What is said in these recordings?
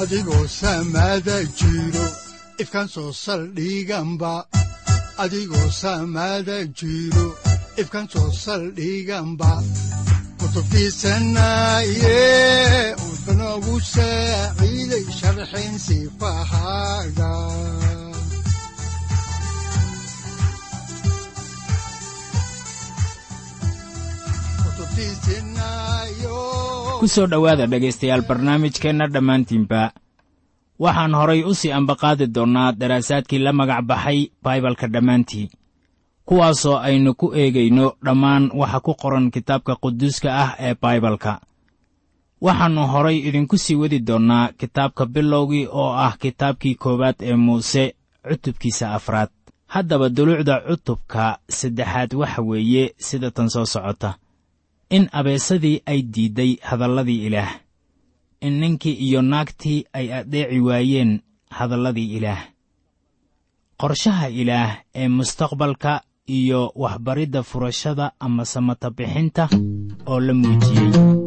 adigoo samaada jiro ifkaan soo saldhiganba adigoo samaada jiro ifkaan soo saldhiganba saaciiday sharxin sifahaaga ku soo dhowaada dhegaystayaal barnaamijkeenna dhammaantiinba. Waxaan horay u sii ambaqaadi doonnaa daraasaadkii la magac baxay baibalka dhammaantii kuwaasoo aynu ku eegayno dhammaan waxa ku qoran kitaabka quduuska ah ee baibalka. Waxaannu horay idinku sii wadi doonnaa kitaabka bilowgii oo ah kitaabkii koowaad ee muuse cutubkiisa afraad. Haddaba duluucda cutubka saddexaad waxa weeye sida tan soo socota in abeesadii ay diidday hadalladii ilaah. In ninkii iyo naagtii ay addeeci waayeen hadalladii ilaah. Qorshaha ilaah ee mustaqbalka iyo waxbaridda furashada ama samata bixinta oo la muujiyey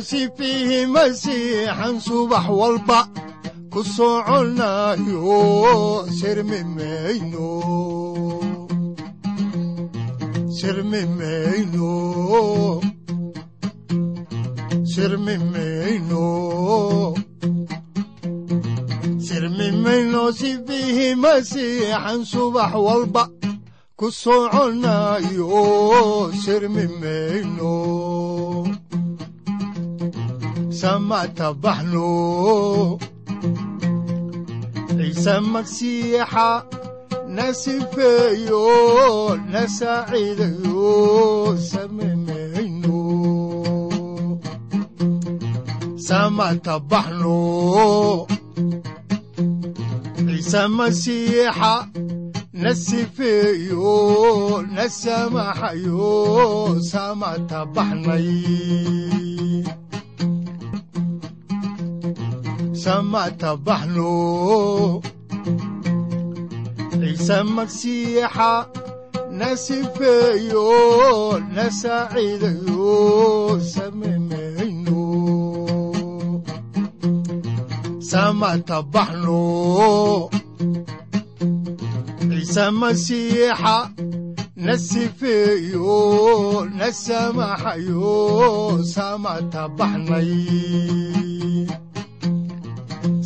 mayno sifiihi masiixan subax walba ku soconayo sirmi mayno sirmi mayno sirmi mayno sirmi mayno sifiihi masiixan subax walba ku soconayo sirmi mayno samata baxno ciise magsiixa na sifeeyo na saaciidayo sami mayno samata baxno ciise masiixa na sifeeyo na samaxayo samata baxnay samata baxno ciise magsiixa na sifeeyo na saaciidayo sami mayno samata baxno ciise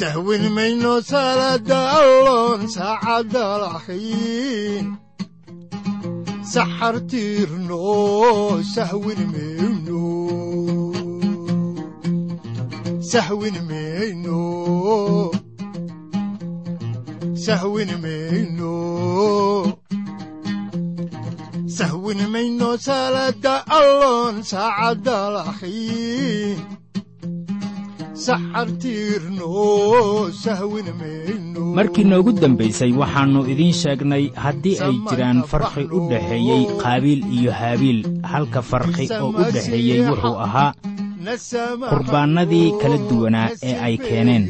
sahwin mayno salada alloon saacadda lahayn saxar tiirno sahwin mayno sahwin mayno sahwin mayno sahwin mayno salaada alloon saacadda markii noogu dambaysay waxaannu idiin sheegnay haddii ay jiraan farqi u dhexeeyey qaabiil iyo haabiil. Halka farqi oo u dhexeeyey wuxuu ahaa qurbaannadii kala duwanaa ee ay keeneen.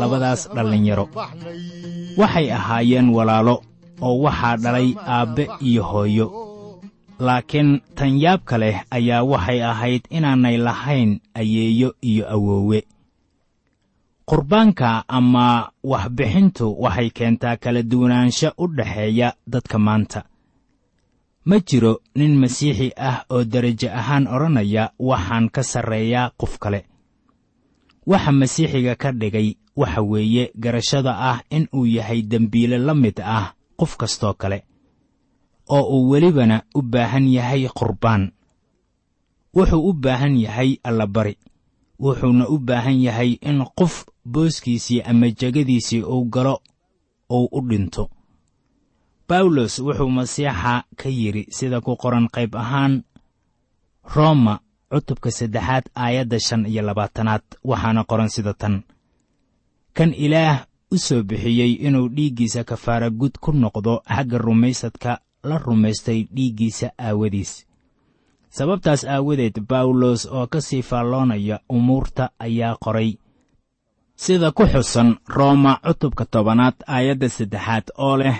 labadaas dhallinyaro. Waxay ahaayeen walaalo oo waxaa dhalay aabbe iyo hooyo laakiin tan yaabka leh ayaa waxay ahayd inaanay lahayn ayeeyo iyo awoowe. Qurbaanka ama waxbixintu waxay keentaa kala duwanaansho u dhexeeya dadka maanta. Ma jiro nin masiixi ah oo derajo ahaan odhanaya waxaan ka sarreeyaa qof kale. Waxa masiixiga ka dhigay waxa weeye garashada ah in uu yahay dembiile la mid ah qof kastoo kale oo uu welibana u baahan yahay qurbaan. Wuxuu u baahan yahay allabari. Wuxuuna u baahan yahay in qof booskiisii ama jegadiisii uu galo uu u dhinto. Bawlos wuxuu masiixa ka yidhi sida ku qoran qayb ahaan rooma cutubka saddexaad aayadda shan iyo labaatanaad waxaana qoran sida tan. Kan ilaah u soo bixiyey inuu dhiiggiisa kafaara gud ku noqdo xagga rumaysadka la rumaystay dhiiggiisa aawadiis. Sababtaas aawadeed bawlos oo ka sii faalloonaya umuurta ayaa qoray. Sida ku xusan rooma cutubka tobanaad aayadda saddexaad oo leh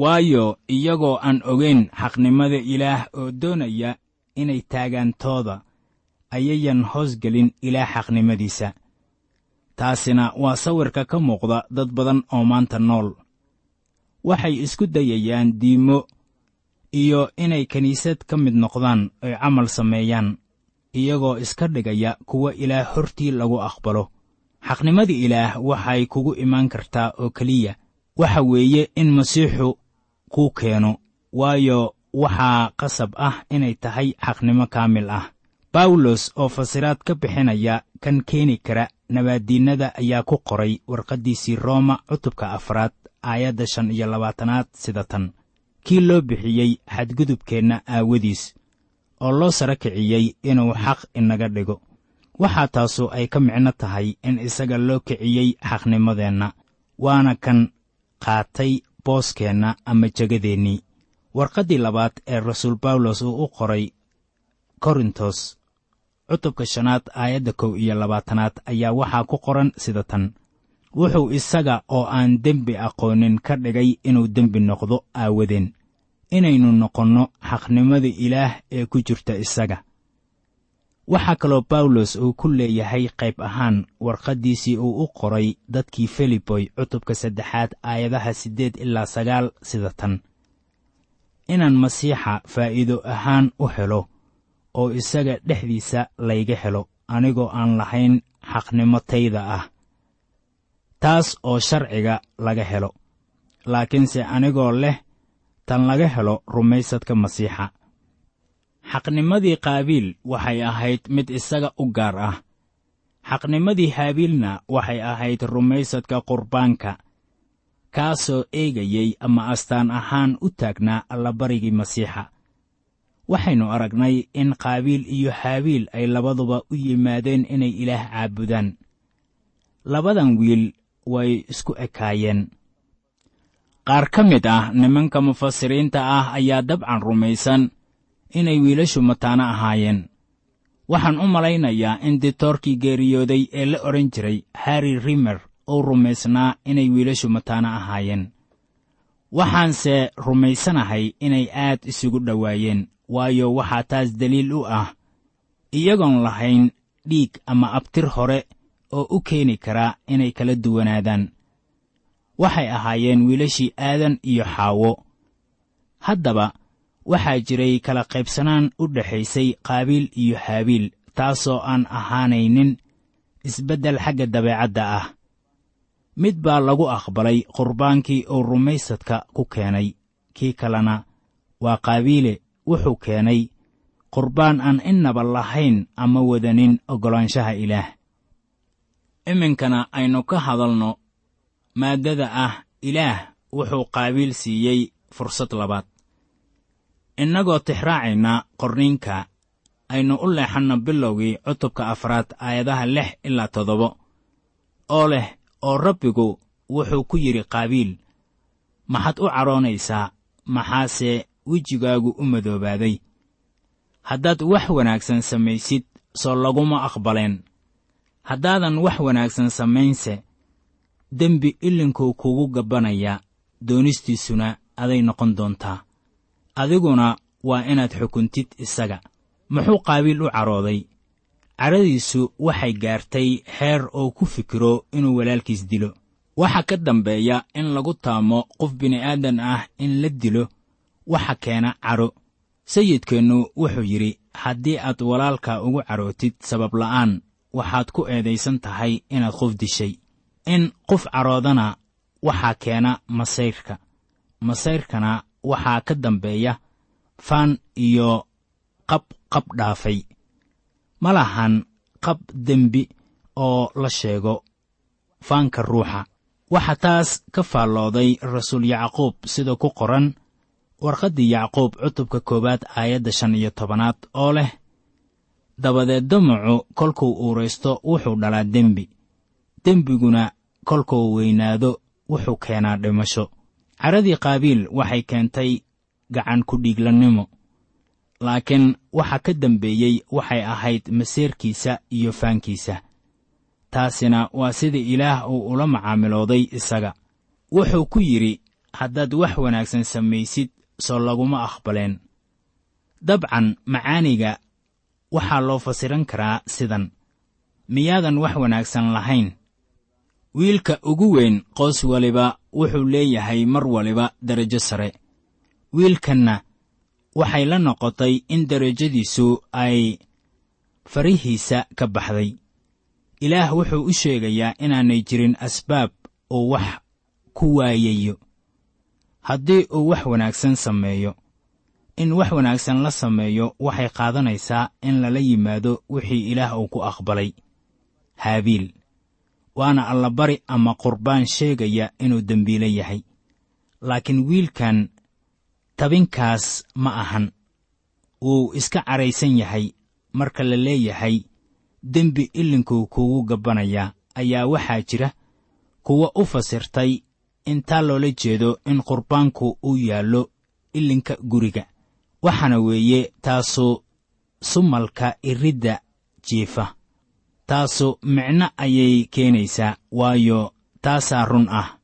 waayo iyagoo aan ogayn xaqnimada ilaah oo doonaya inay taagaantooda ayayan hoosgelin ilaah xaqnimadiisa. Taasina waa sawirka ka muuqda dad badan oo maanta nool waxay isku dayayaan diimo iyo inay kiniisad ka mid noqdaan oy camal sameeyaan iyagoo iska dhigaya kuwa ilaah hortii lagu aqbalo. Xaqnimada ilaah waxay kugu imaan kartaa oo keliya waxa weeye in masiixu kuu keeno waayo waxaa qasab ah inay tahay xaqnimo kaamil ah. Bawlos oo fasiraad ka bixinaya kan keeni kara nabaaddiinnada ayaa ku qoray warqaddiisii rooma cutubka afraad aayadda shan iyo labaatanaad sida tan. Kii loo bixiyey xadgudubkeenna aawadiis oo loo sara kiciyey inuu xaq inaga dhigo. Waxaa taasu ay ka micno tahay in isaga loo kiciyey xaqnimadeenna waana kan qaatay booskeenna ama jegadeennii warqaddii labaad ee rasuul bawlos uu u qoray korintos cutubka shanaad aayadda kow iyo labaatanaad ayaa waxaa ku qoran sida tan wuxuu isaga oo aan dembi aqoonin ka dhigay inuu dembi noqdo aawadeen. Inaynu noqonno xaqnimada ilaah ee ku jirta isaga. Waxaa kaloo bawlos uu ku leeyahay qayb ahaan warqaddiisii uu u qoray dadkii filiboy cutubka saddexaad aayadaha siddeed ilaa sagaal sida tan. Inaan masiixa faa'iido ahaan u helo oo isaga dhexdiisa layga helo anigoo aan lahayn xaqnimo tayda ah taas oo sharciga laga helo. Laakiinse anigoo leh tan laga helo rumaysadka masiixa. Xaqnimadii qaabiil waxay ahayd mid isaga u gaar ah. Xaqnimadii haabiilna waxay ahayd rumaysadka qurbaanka kaasoo eegayey ama astaan ahaan u taagnaa allabarigii masiixa. Waxaynu aragnay in qaabiil iyo haabiil ay labaduba u yimaadeen inay ilaah caabudaan. Labadan wiil way isku ekaayeen. Qaar ka mid ah nimanka mufasiriinta ah ayaa dabcan rumaysan inay wiilashu mataano ahaayeen. Waxaan u malaynayaa in ditoorkii geeriyooday ee la odhan jiray harri rimer uu rumaysnaa inay wiilashu mataano ahaayeen. Waxaanse rumaysanahay inay aad isugu dhowaayeen waayo waxaa taas deliil u ah iyagoon lahayn dhiig ama abtir hore oo u keeni karaa inay kala duwanaadaan. Waxay ahaayeen wiilashii aadan iyo xaawo. Haddaba waxaa jiray kala qaybsanaan u dhexaysay qaabiil iyo haabiil taasoo aan ahaanaynin isbeddel xagga dabeecadda ah. Mid baa lagu aqbalay qurbaankii uu rumaysadka ku keenay. Kii kalena waa qaabiile wuxuu keenay qurbaan aan innaba lahayn ama wadanin oggolaanshaha ilaah iminkana aynu ka hadalno maaddada ah ilaah wuxuu qaabiil siiyey fursad labaad. Innagoo tixraacayna qorniinka aynu u leexanno bilowgii cutubka afraad aayadaha lix ilaa toddoba oo leh oo rabbigu wuxuu ku yidhi qaabiil maxaad u cadhoonaysaa maxaase wejigaagu u madoobaaday? Haddaad wax wanaagsan samaysid soo laguma aqbaleen haddaadan wax wanaagsan samaynse dembi ilinkuu kugu gabbanayaa doonistiisuna aday noqon doontaa. Adiguna waa inaad xukuntid isaga. Muxuu qaabiil u cadhooday cadhadiisu waxay gaartay heer oo ku fikiro inuu walaalkiis dilo. Waxa ka dambeeya in lagu taamo qof bini'aadan ah in la dilo waxa keena cadho sayidkeennu wuxuu yidhi haddii aad walaalka ugu cadhootid sabab la'aan waxaad ku eedaysan tahay inaad qof dishay. In qof cadhoodana waxaa keena masayrka. Masayrkana waxaa ka dambeeya faan iyo qab qab dhaafay. Ma lahan qab dembi oo la sheego faanka ruuxa. Waxaa taas ka faallooday rasuul yacquub sida ku qoran warqaddii yacquub cutubka koowaad aayadda shan iyo tobanaad oo leh dabadeed damacu kolkuu uuraysto wuxuu dhalaa dembi. Dembiguna kolkuu weynaado wuxuu keenaa dhimasho. Cadhadii qaabiil waxay keentay gacan ku-dhiiglannimo laakiin waxa ka dambeeyey waxay ahayd maseerkiisa iyo faankiisa. Taasina waa sida ilaah uu ula macaamilooday isaga. Wuxuu ku yidhi haddaad wax wanaagsan samaysid soo laguma aqbaleen. Dabcan macaaniga waxaa loo fasiran karaa sidan. Miyaadan wax wanaagsan lahayn. Wiilka ugu weyn qoys waliba wuxuu leeyahay mar waliba derajo sare. Wiilkanna waxay la noqotay in derajadiisu ay farihiisa ka baxday. Ilaah wuxuu u sheegayaa inaanay jirin asbaab uu wax ku waayayo haddii uu wax wanaagsan sameeyo in wax wanaagsan la sameeyo waxay qaadanaysaa in lala yimaado wixii ilaah uu ku aqbalay. Haabiil waana allabari ama qurbaan sheegaya inuu dembiile yahay. Laakiin wiilkan tabinkaas ma ahan. Wuu iska cadhaysan yahay marka la leeyahay dembi ilinkuu kugu gabbanayaa ayaa waxaa jira kuwa u fasirtay intaa loola jeedo in qurbaanku uu yaallo ilinka guriga waxaana weeye taasu sumalka iridda jiifa. Taasu micno ayay keenaysaa waayo taasaa run ah.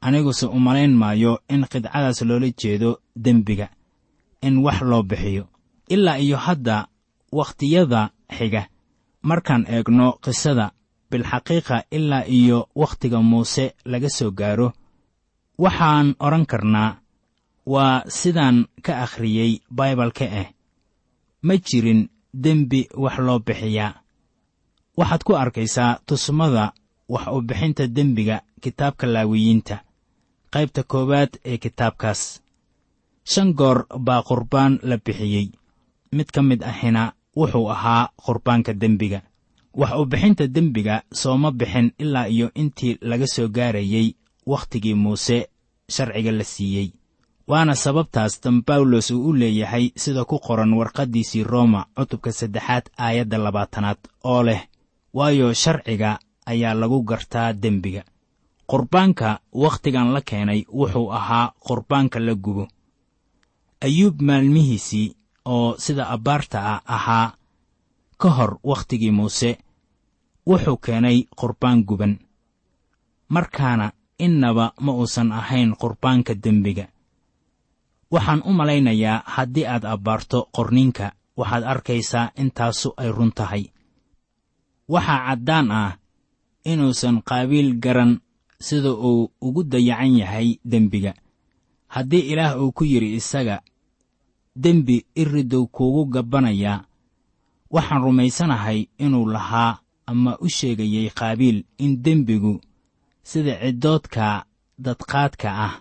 Aniguse umalayn maayo in qidcadaas loola jeedo dembiga in wax loo bixiyo ilaa iyo hadda wakhtiyada xiga. Markaan eegno qisada bilxaqiiqa ilaa iyo wakhtiga muuse laga soo gaaro waxaan odhan karnaa waa sidaan ka akhriyey baibalka ah ma jirin dembi wax loo bixiyaa waxaad ku arkaysaa tusmada wax u bixinta dembiga kitaabka laawiyiinta qaybta koowaad ee kitaabkaas. Shan goor baa qurbaan la bixiyey. Mid ka mid ahina wuxuu ahaa qurbaanka dembiga. Wax u bixinta dembiga sooma bixin ilaa iyo intii laga soo gaarayey wakhtigii muuse sharciga la siiyey waana sababtaas tan bawlos uu u leeyahay sida ku qoran warqaddiisii rooma cutubka saddexaad aayadda labaatanaad oo leh waayo sharciga ayaa lagu gartaa dembiga. Qurbaanka wakhtigan la keenay wuxuu ahaa qurbaanka la gubo. Ayuub maalmihiisii oo sida abbaarta ah ahaa ka hor wakhtigii muuse wuxuu keenay qurbaan guban. Markaana innaba ma uusan ahayn qurbaanka dembiga waxaan u malaynayaa haddii aad abbaarto qorninka waxaad arkaysaa intaasu ay run tahay. Waxaa caddaan ah inuusan qaabiil garan sida uu ugu dayacan yahay dembiga. Haddii ilaah uu ku yidhi isaga dembi iridow kuugu gabbanayaa waxaan rumaysanahay inuu lahaa ama u sheegayay qaabiil in dembigu sida ciddoodka dadqaadka ah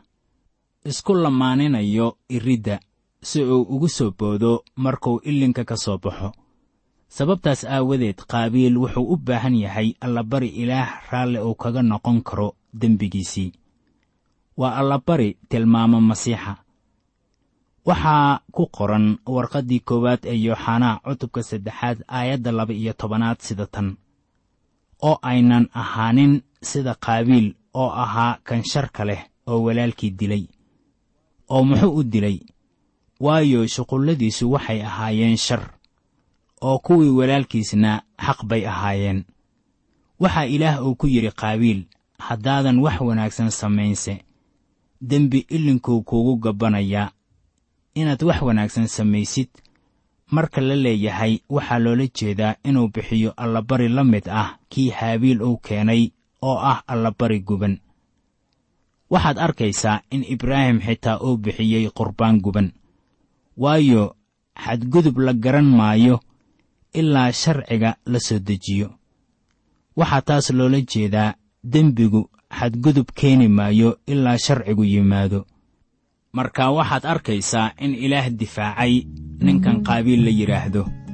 isku lamaaninayo iridda si uu ugu soo boodo markuu ilinka ka soo baxo. Sababtaas aawadeed qaabiil wuxuu u baahan yahay allabari ilaah raalli uu kaga noqon karo dembigiisii. Waa allabari tilmaamo masiixa. Waxaa ku qoran warqaddii koowaad ee yooxanaa cutubka saddexaad aayadda laba iyo tobanaad sida tan. Oo aynan ahaanin sida qaabiil oo ahaa kan sharka leh oo walaalkii dilay oo muxuu u dilay waayo shuqulladiisu waxay ahaayeen shar oo kuwii walaalkiisna xaq bay ahaayeen. Waxaa ilaah uu ku yidhi qaabiil haddaadan wax wanaagsan samaynse dembi ilinkuu kuugu gabbanayaa inaad wax wanaagsan samaysid marka la leeyahay waxaa loola jeedaa inuu bixiyo allabari la mid ah kii haabiil uu keenay oo ah allabari guban waxaad arkaysaa in ibraahim xitaa uu bixiyey qurbaan guban. Waayo xadgudub la garan maayo ilaa sharciga la soo dejiyo. Waxaa taas loola jeedaa dembigu xadgudub keeni maayo ilaa sharcigu yimaado. Marka waxaad arkaysaa in ilaah difaacay ninkan qaabiil la yidhaahdo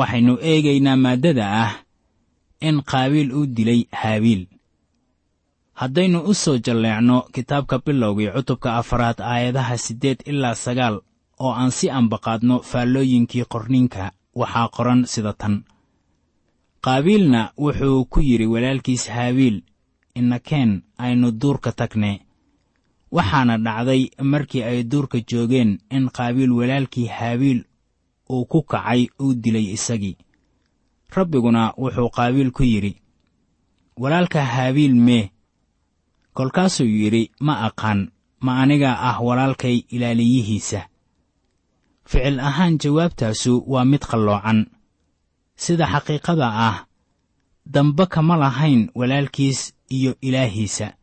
waxaynu eegaynaa maaddada ah in qaabiil uu dilay haabiil. Haddaynu u soo jalleecno kitaabka bilowgii cutubka afaraad aayadaha siddeed ilaa sagaal oo aan si ambaqaadno faallooyinkii qorninka waxaa qoran sida tan. Qaabiilna wuxuu ku yidhi walaalkiis haabiil innakeen aynu duurka tagne waxaana dhacday markii ay duurka joogeen in qaabiil walaalkii haabiil uu ku kacay uu dilay isagii. Rabbiguna wuxuu qaabiil ku yidhi walaalka haabiil mee? Kolkaasuu yidhi ma aqaan ma aniga ah walaalkay ilaaliyihiisa ficil ahaan jawaabtaasu waa mid qalloocan. Sida xaqiiqada ah dambe kama lahayn walaalkiis iyo ilaahiisa.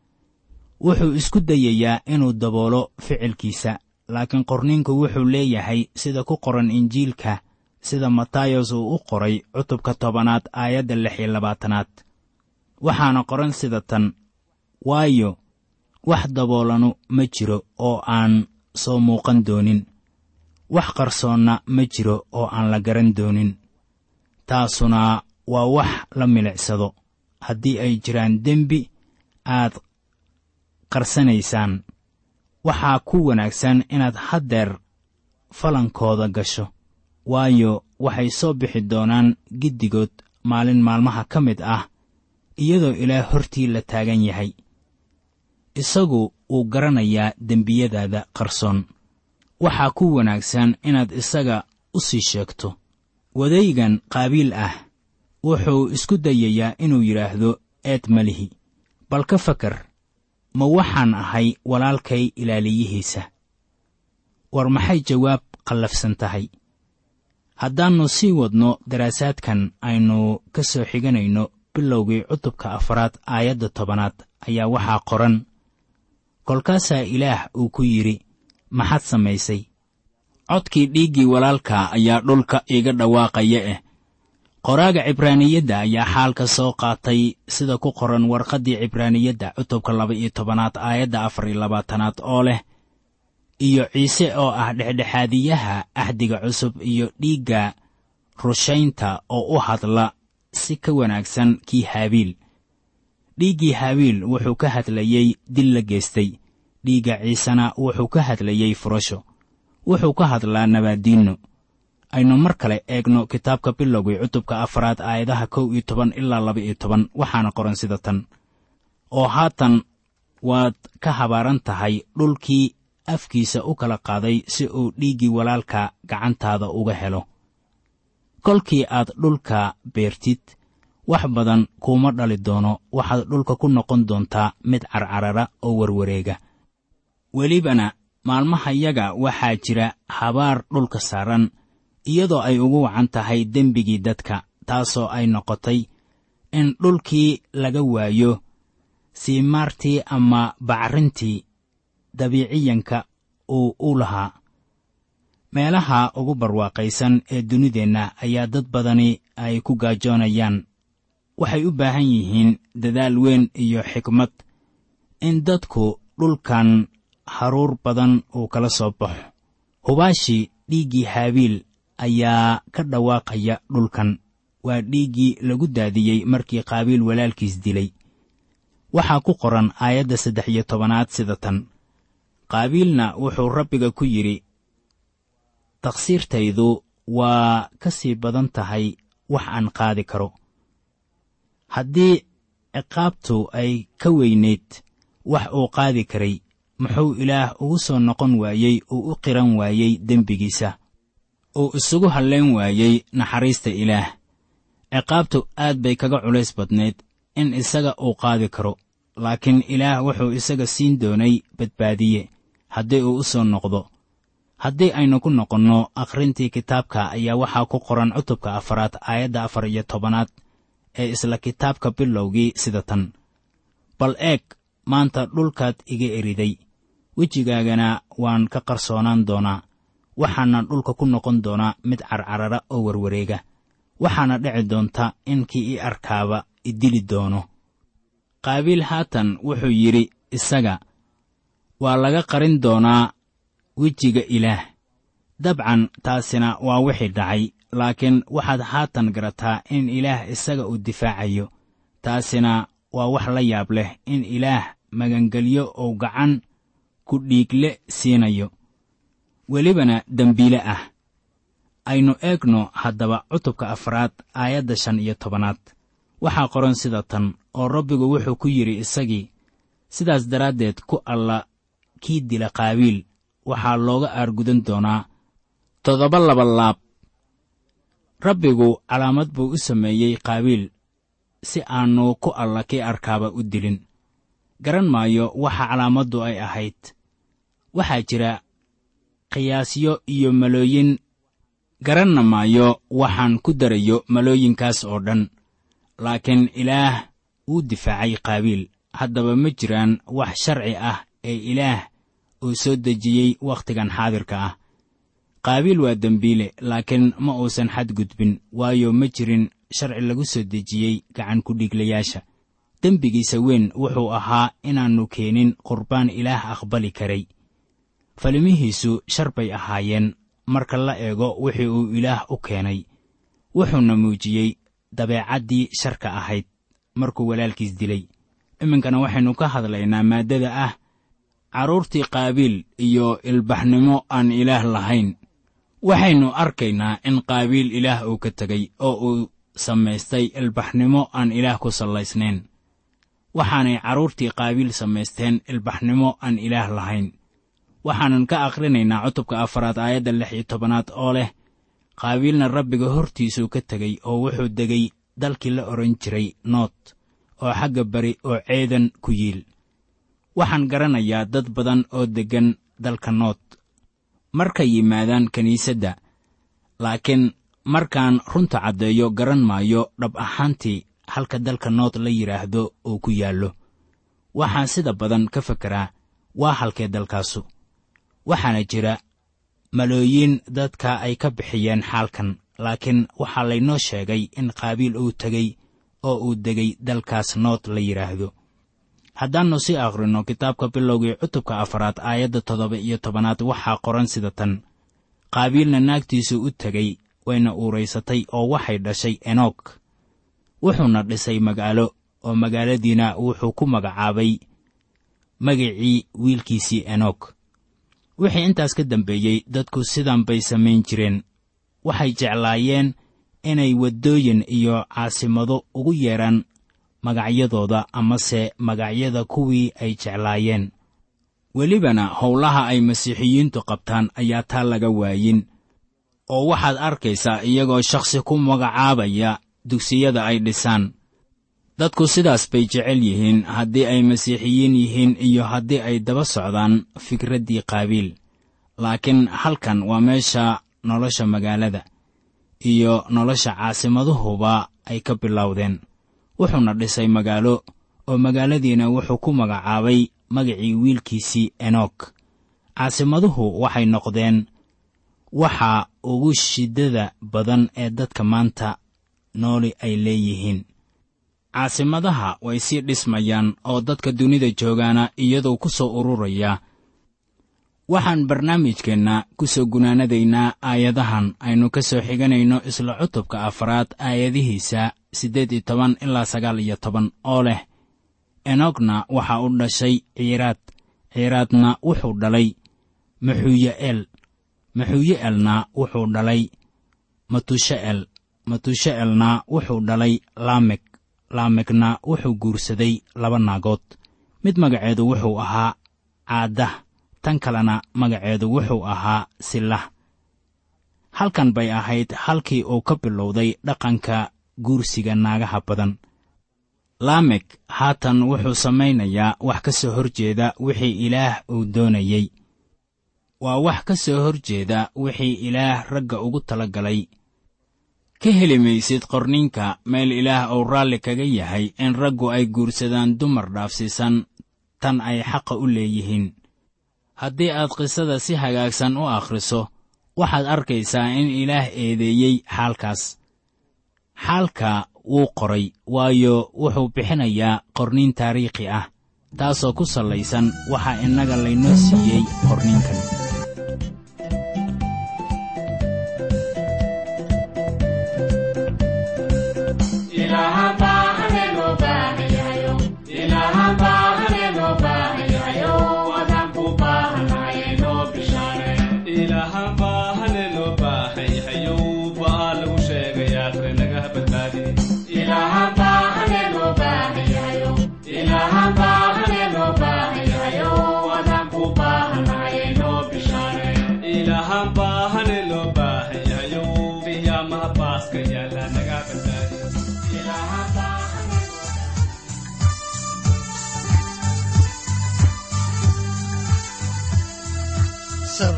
Wuxuu isku dayayaa inuu daboolo ficilkiisa laakiin qorniinku wuxuu leeyahay sida ku qoran injiilka sida matayos uu u qoray cutubka tobanaad aayadda lix iyo labaatanaad. Waxaana qoran sida tan waayo wax daboolanu ma jiro oo aan soo muuqan doonin. Wax qarsoonna ma jiro oo aan la garan doonin. Taasuna waa wax la milicsado. Haddii ay jiraan dembi aad qarsanaysaan waxaa ku wanaagsan inaad haddeer falankooda gasho. Waayo waxay soo bixi doonaan giddigood maalin maalmaha ka mid ah iyadoo ilaah hortii la taagan yahay. Isagu wuu garanayaa dembiyadaada qarsoon. Waxaa ku wanaagsan inaad isaga u sii sheegto. Wadaygan qaabiil ah wuxuu isku dayayaa inuu yidhaahdo eed malihi bal ka fakar ma waxaan ahay walaalkay ilaaliyihiisa war maxay jawaab qallafsan tahay? Haddaannu sii wadno daraasaadkan aynu ka soo xiganayno bilowgii cutubka afaraad aayadda tobanaad ayaa waxaa qoran. Kolkaasaa ilaah uu ku yidhi maxaad samaysay? Codkii dhiiggii walaalka ayaa dhulka iiga dhawaaqaya eh qoraaga cibraaniyadda ayaa xaalka soo qaatay sida ku qoran warqaddii cibraaniyadda cutubka laba iyo tobanaad aayadda afar iyo labaatanaad oo leh iyo ciise oo ah dhexdhexaadiyaha axdiga cusub iyo dhiigga rushaynta oo u hadla si ka wanaagsan kii haabiil. Dhiiggii haabiil wuxuu ka hadlayey dil la geystay dhiigga ciisena wuxuu ka hadlayey furasho. Wuxuu ka hadlaa nabaaddiinno aynu mar kale eegno kitaabka bilowgii cutubka afaraad aayadaha kow iyo toban ilaa laba iyo toban waxaana qoran sida tan. Oo haatan waad ka habaaran tahay dhulkii afkiisa u kala qaaday si uu dhiiggii walaalka gacantaada uga helo. Kolkii aad dhulka beertid wax badan kuuma dhali doono waxaad dhulka ku noqon doontaa mid carcarara oo warwareega. Welibana maalmahayaga waxaa jira habaar dhulka saaran iyadoo ay ugu wacan tahay dembigii dadka taasoo ay noqotay in dhulkii laga waayo siimaartii ama bacrintii dabiiciyanka uu u lahaa. Meelaha ugu barwaaqaysan ee dunideenna ayaa dad badani ay ku gaajoonayaan. Waxay u baahan yihiin dadaal weyn iyo xikmad in dadku dhulkan haruur badan uu kala soo baxo. Hubaashii dhiiggii haabiil ayaa ka dhawaaqaya dhulkan. Waa dhiiggii lagu daadiyey markii qaabiil walaalkiis dilay. Waxaa ku qoran aayadda saddex iyo tobanaad sida tan. Qaabiilna wuxuu rabbiga ku yidhi takhsiirtaydu waa ka sii badan tahay wax aan qaadi karo. Haddii ciqaabtu ay ka weynayd wax uu qaadi karay muxuu ilaah ugu soo noqon waayey uu u qiran waayey dembigiisa uu isugu hallayn waayey naxariista ilaah. Ciqaabtu aad bay kaga culays badnayd in isaga uu qaadi karo laakiin ilaah wuxuu isaga siin doonay badbaadiye haddii uu u soo noqdo. Haddii aynu ku noqonno akhrintii kitaabka ayaa waxaa ku qoran cutubka afaraad aayadda afar iyo tobanaad ee isla kitaabka bilowgii sida tan. Bal eeg maanta dhulkaad iga eriday. Wejigaagana waan ka qarsoonaan doonaa waxaana dhulka ku noqon doonaa mid carcarara oo warwareega. Waxaana dhici doonta in kii i arkaaba i dili doono. Qaabiil haatan wuxuu yidhi isaga waa laga qarin doonaa wejiga ilaah. Dabcan taasina waa wixii dhacay laakiin waxaad haatan garataa in ilaah isaga uu difaacayo. Taasina waa wax la yaab leh in ilaah magangelyo uu gacan ku dhiigle siinayo welibana dembiile ah. Aynu eegno haddaba cutubka afraad aayadda shan iyo tobanaad. Waxaa qoran sida tan oo rabbigu wuxuu ku yidhi isagii sidaas daraaddeed ku alla kii dila qaabiil waxaa looga aargudan doonaa toddoba laba laab. Rabbigu calaamad buu u sameeyey qaabiil si aannu ku alla kii arkaaba u dilin. Garan maayo waxa calaamaddu ay ahayd. Waxaa jira qiyaasyo iyo malooyin. Garanna maayo waxaan ku darayo malooyinkaas oo dhan. Laakiin ilaah wuu difaacay qaabiil. Haddaba ma jiraan wax sharci ah ee ilaah uu soo dejiyey wakhtigan xaadirka ah. Qaabiil waa dembiile laakiin ma uusan xadgudbin waayo ma jirin sharci lagu soo dejiyey gacan ku-dhiiglayaasha dembigiisa weyn wuxuu ahaa inaannu keenin qurbaan ilaah aqbali karay falimihiisu shar bay ahaayeen marka la eego wixii uu ilaah u keenay. Wuxuuna muujiyey dabeecaddii sharka ahayd markuu walaalkiis dilay. Iminkana waxaynu ka hadlaynaa maaddada ah carruurtii qaabiil iyo ilbaxnimo aan ilaah lahayn. Waxaynu arkaynaa in qaabiil ilaah uu ka tegey oo uu samaystay ilbaxnimo aan ilaah ku sallaysnayn. Waxaanay carruurtii qaabiil samaysteen ilbaxnimo aan ilaah lahayn waxaanan ka akhrinaynaa cutubka afaraad aayadda lix iyo tobanaad oo leh qaabiilna rabbiga hortiisuu ka tegey oo wuxuu degay dalkii la odhan jiray nood oo xagga bari oo ceedan ku yiil. Waxaan garanayaa dad badan oo deggan dalka nood markay yimaadaan kiniisadda laakiin markaan runta caddeeyo garan maayo dhab ahaantii halka dalka nood la yidhaahdo uu ku yaallo. Waxaan sida badan ka fekeraa waa halkee dalkaasu waxaana jira malooyiin dadka ay ka bixiyeen xaalkan laakiin waxaa laynoo sheegay in qaabiil uu tegey oo uu degay dalkaas nood la yidhaahdo haddaannu sii akhrinno kitaabka bilowgii cutubka afaraad aayadda toddoba iyo tobanaad waxaa qoran sida tan. Qaabiilna naagtiisu u tegey wayna uuraysatay oo waxay dhashay enoog wuxuuna dhisay magaalo oo magaaladiina wuxuu ku magacaabay magicii wiilkiisii enoog wixii intaas ka dambeeyey dadku sidan bay samayn jireen. Waxay jeclaayeen inay waddooyin iyo caasimado ugu yeedhaan magacyadooda amase magacyada kuwii ay jeclaayeen. Welibana howlaha ay masiixiyiintu qabtaan ayaa taa laga waayin. Oo waxaad arkaysaa iyagoo shakhsi ku magacaabaya dugsiyada ay dhisaan dadku sidaas bay jecel yihiin haddii ay masiixiyiin yihiin iyo haddii ay daba socdaan fikraddii qaabiil. Laakiin halkan waa meesha nolosha magaalada iyo nolosha caasimaduhuba ay ka bilowdeen. Wuxuuna dhisay magaalo oo magaaladiina wuxuu ku magacaabay magicii wiilkiisii enoog caasimaduhu waxay noqdeen waxa ugu shiddada badan ee dadka maanta nooli ay leeyihiin caasimadaha way sii dhismayaan oo dadka dunida joogaana iyaduu ku soo ururaya. Waxaan barnaamijkeenna ku soo gunaanadaynaa aayadahan aynu ka soo xiganayno isla cutubka afraad aayadihiisa siddeed iyo toban ilaa sagaal iyo toban oo leh. Enogna waxa u dhashay ciiraad ciiraadna wuxuu dhalay maxuuye'eel maxuuye'elna wuxuu dhalay matushe'el matushe'elna wuxuu dhalay laamek laamekna wuxuu guursaday laba naagood. Mid magaceedu wuxuu ahaa caaddah tan kalena magaceedu wuxuu ahaa silah. Halkan bay ahayd halkii uu ka bilowday dhaqanka guursiga naagaha badan. Laamek haatan wuxuu samaynayaa wax ka soo hor jeeda wixii ilaah uu doonayey waa wax ka soo hor jeeda wixii ilaah ragga ugu tala galay ka heli maysid qorninka meel ilaah uu raalli kaga yahay in raggu ay guursadaan dumar dhaafsiisan tan ay xaqa u leeyihiin. Haddii aad qisada si hagaagsan u akhriso waxaad arkaysaa in ilaah eedeeyey xaalkaas. Xaalka wuu qoray waayo wuxuu bixinayaa qorniin taariikhi ah taasoo ku sallaysan waxaa innaga laynoo siiyey qorniinkan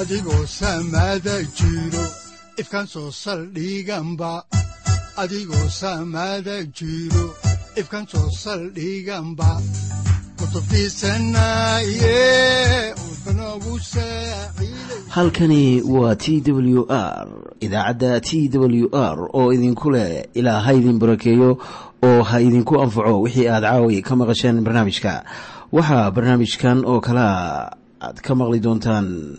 adigoo samaada jiro ifkan soo saldhiganba adigoo samaada jiro ifkan soo saldhiganba halkani waa t w r idaacadda t w r oo idinku leh ilaa ha idin barakeeyo oo ha idinku anfaco wixii aad caawi ka maqasheen barnaamijka. Waxaa barnaamijkan oo kalaa aad ka maqli doontaan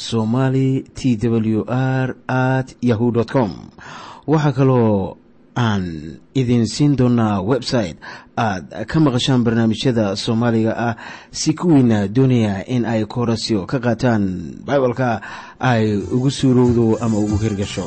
somali t w r at yahu com waxaa kaloo aan idin siin doonaa website aad ka maqashaan barnaamijyada soomaaliga ah si kuwiina doonaya in ay koorasyo ka qaataan bibalka ay ugu suurowdo ama ugu hirgasho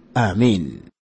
aamiin